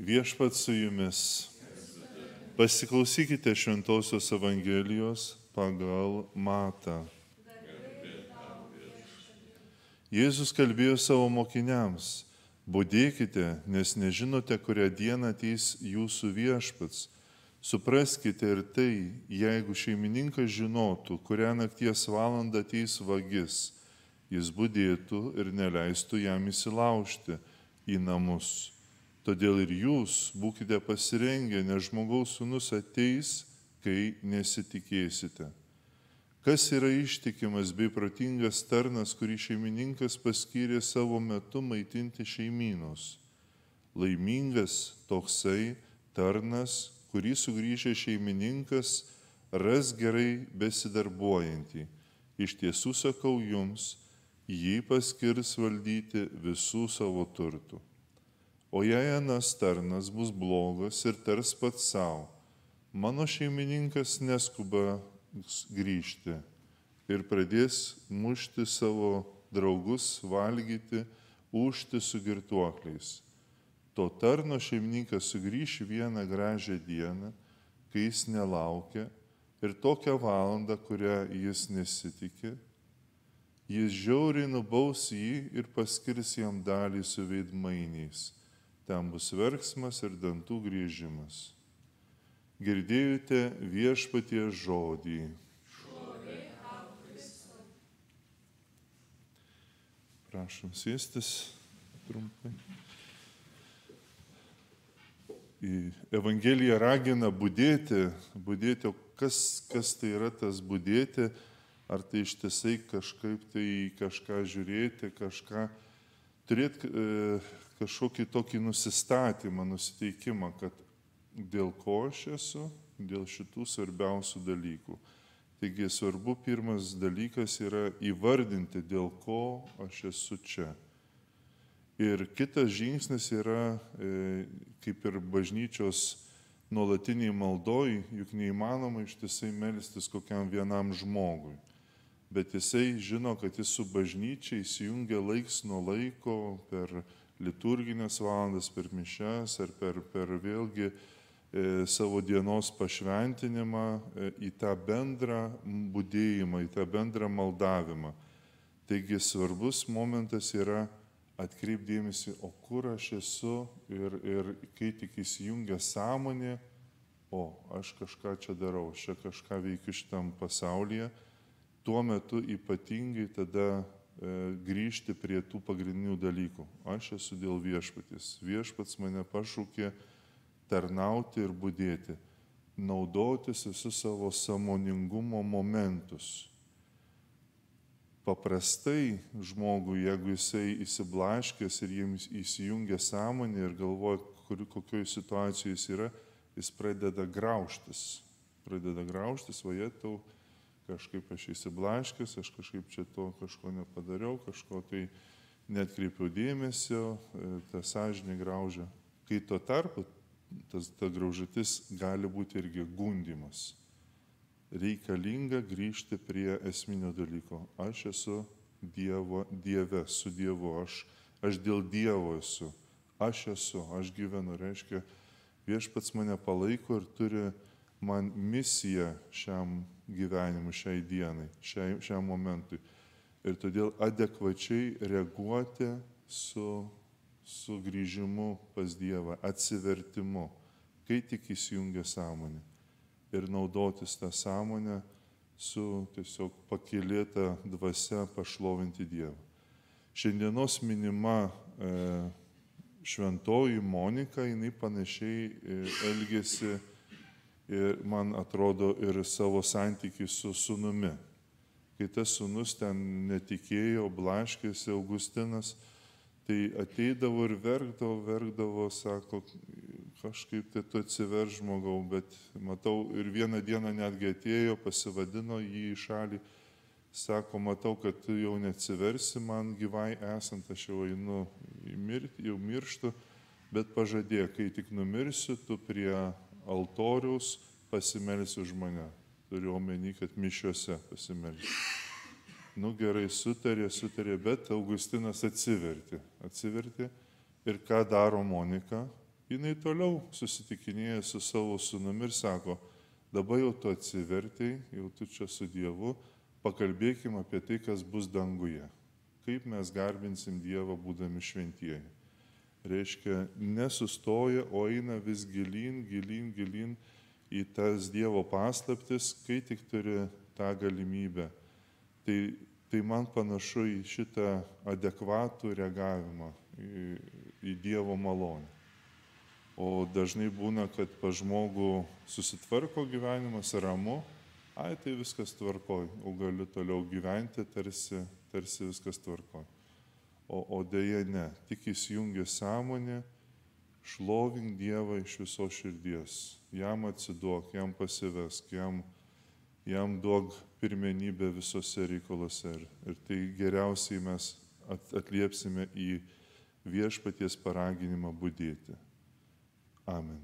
Viešpat su jumis. Pasiklausykite Šventojios Evangelijos pagal Matą. Jėzus kalbėjo savo mokiniams, būdėkite, nes nežinote, kurią dieną ateis jūsų viešpats. Supraskite ir tai, jeigu šeimininkas žinotų, kurią nakties valandą ateis vagis, jis būdėtų ir neleistų jam įsilaužti į namus. Todėl ir jūs būkite pasirengę, nes žmogaus sunus ateis, kai nesitikėsite. Kas yra ištikimas bei protingas tarnas, kurį šeimininkas paskyrė savo metu maitinti šeimynus? Laimingas toksai tarnas, kurį sugrįžęs šeimininkas ras gerai besidarbuojantį. Iš tiesų sakau jums, jį paskirs valdyti visų savo turtų. O jei anas tarnas bus blogas ir tars pats savo, mano šeimininkas neskuba grįžti ir pradės mušti savo draugus, valgyti, užti su girtuokliais. To tarno šeimininkas sugrįš vieną gražią dieną, kai jis nelaukia ir tokią valandą, kurią jis nesitikė, jis žiauriai nubaus jį ir paskirs jam dalį su veidmainiais ten bus verksmas ir dantų grįžimas. Girdėjote viešpatie žodį. Prašom sėstis trumpai. Į Evangeliją ragina būdėti, būdėti, o kas, kas tai yra tas būdėti, ar tai ištisai kažkaip tai kažką žiūrėti, kažką turėti e, kažkokį tokį nusistatymą, nusiteikimą, kad dėl ko aš esu, dėl šitų svarbiausių dalykų. Taigi svarbu pirmas dalykas yra įvardinti, dėl ko aš esu čia. Ir kitas žingsnis yra, e, kaip ir bažnyčios nuolatiniai maldoj, juk neįmanoma ištisai melstis kokiam vienam žmogui. Bet jisai žino, kad jis su bažnyčia įsijungia laiks nuo laiko per liturginės valandas, per mišes ar per, per vėlgi e, savo dienos pašventinimą e, į tą bendrą būdėjimą, į tą bendrą maldavimą. Taigi svarbus momentas yra atkreipdėmėsi, o kur aš esu ir, ir kai tik įsijungia sąmonė, o aš kažką čia darau, aš čia kažką veikiu šitam pasaulyje, tuo metu ypatingai tada grįžti prie tų pagrindinių dalykų. Aš esu dėl viešpatis. Viešpats mane pašūkė tarnauti ir būdėti, naudotis visus savo samoningumo momentus. Paprastai žmogui, jeigu jisai įsiblaškęs ir jiems įsijungia sąmonė ir galvoja, kur, kokioje situacijoje jis yra, jis pradeda grauštis. Pradeda grauštis, vaje tau kažkaip aš įsiblaškęs, aš kažkaip čia to kažko nepadariau, kažko tai netkreipiau dėmesio, e, ta sąžinė graužia. Kai tuo tarpu tas, ta graužatis gali būti irgi gundimas. Reikalinga grįžti prie esminio dalyko. Aš esu dievo, Dieve, su Dievu, aš, aš dėl Dievo esu, aš esu, aš gyvenu, reiškia, viešpats mane palaiko ir turi man misiją šiam gyvenimui, šiai dienai, šiai, šiam momentui. Ir todėl adekvačiai reaguoti su sugrįžimu pas Dievą, atsivertimu, kai tik įsijungia sąmonė. Ir naudotis tą sąmonę su tiesiog pakilėta dvasia pašlovinti Dievą. Šiandienos minima e, šventoji Monika, jinai panašiai e, elgėsi ir man atrodo ir savo santykiai su sunumi. Kai tas sunus ten netikėjo, blaškėsi Augustinas, tai ateidavo ir verkdavo, verkdavo, sako, kažkaip tai tu atsiver žmogau, bet matau ir vieną dieną netgi atėjo, pasivadino jį į šalį, sako, matau, kad tu jau neatsiversi man gyvai esant, aš jau einu į mirtį, jau mirštu, bet pažadėk, kai tik numirsiu, tu prie altoriaus pasimelsi už mane. Turiu omeny, kad mišiuose pasimelsi. Nu gerai, sutarė, sutarė, bet Augustinas atsivertė. Atsivertė ir ką daro Monika? jinai toliau susitikinėja su savo sunumi ir sako, dabar jau tu atsivertėjai, jau tu čia su Dievu, pakalbėkime apie tai, kas bus danguje. Kaip mes garbinsim Dievą būdami šventieji. Reiškia, nesustoja, o eina vis gilin, gilin, gilin į tas Dievo paslaptis, kai tik turi tą galimybę. Tai, tai man panašu į šitą adekvatų reagavimą į, į Dievo malonę. O dažnai būna, kad pa žmogų susitvarko gyvenimas ramu, ai tai viskas tvarkoj, o galiu toliau gyventi, tarsi, tarsi viskas tvarkoj. O, o dėja ne, tik įsijungia sąmonė, šlovink Dievą iš viso širdies, jam atsiduok, jam pasivesk, jam, jam duok pirmenybę visose reikalose. Ir, ir tai geriausiai mes atliepsime į viešpaties paraginimą būdėti. Amen.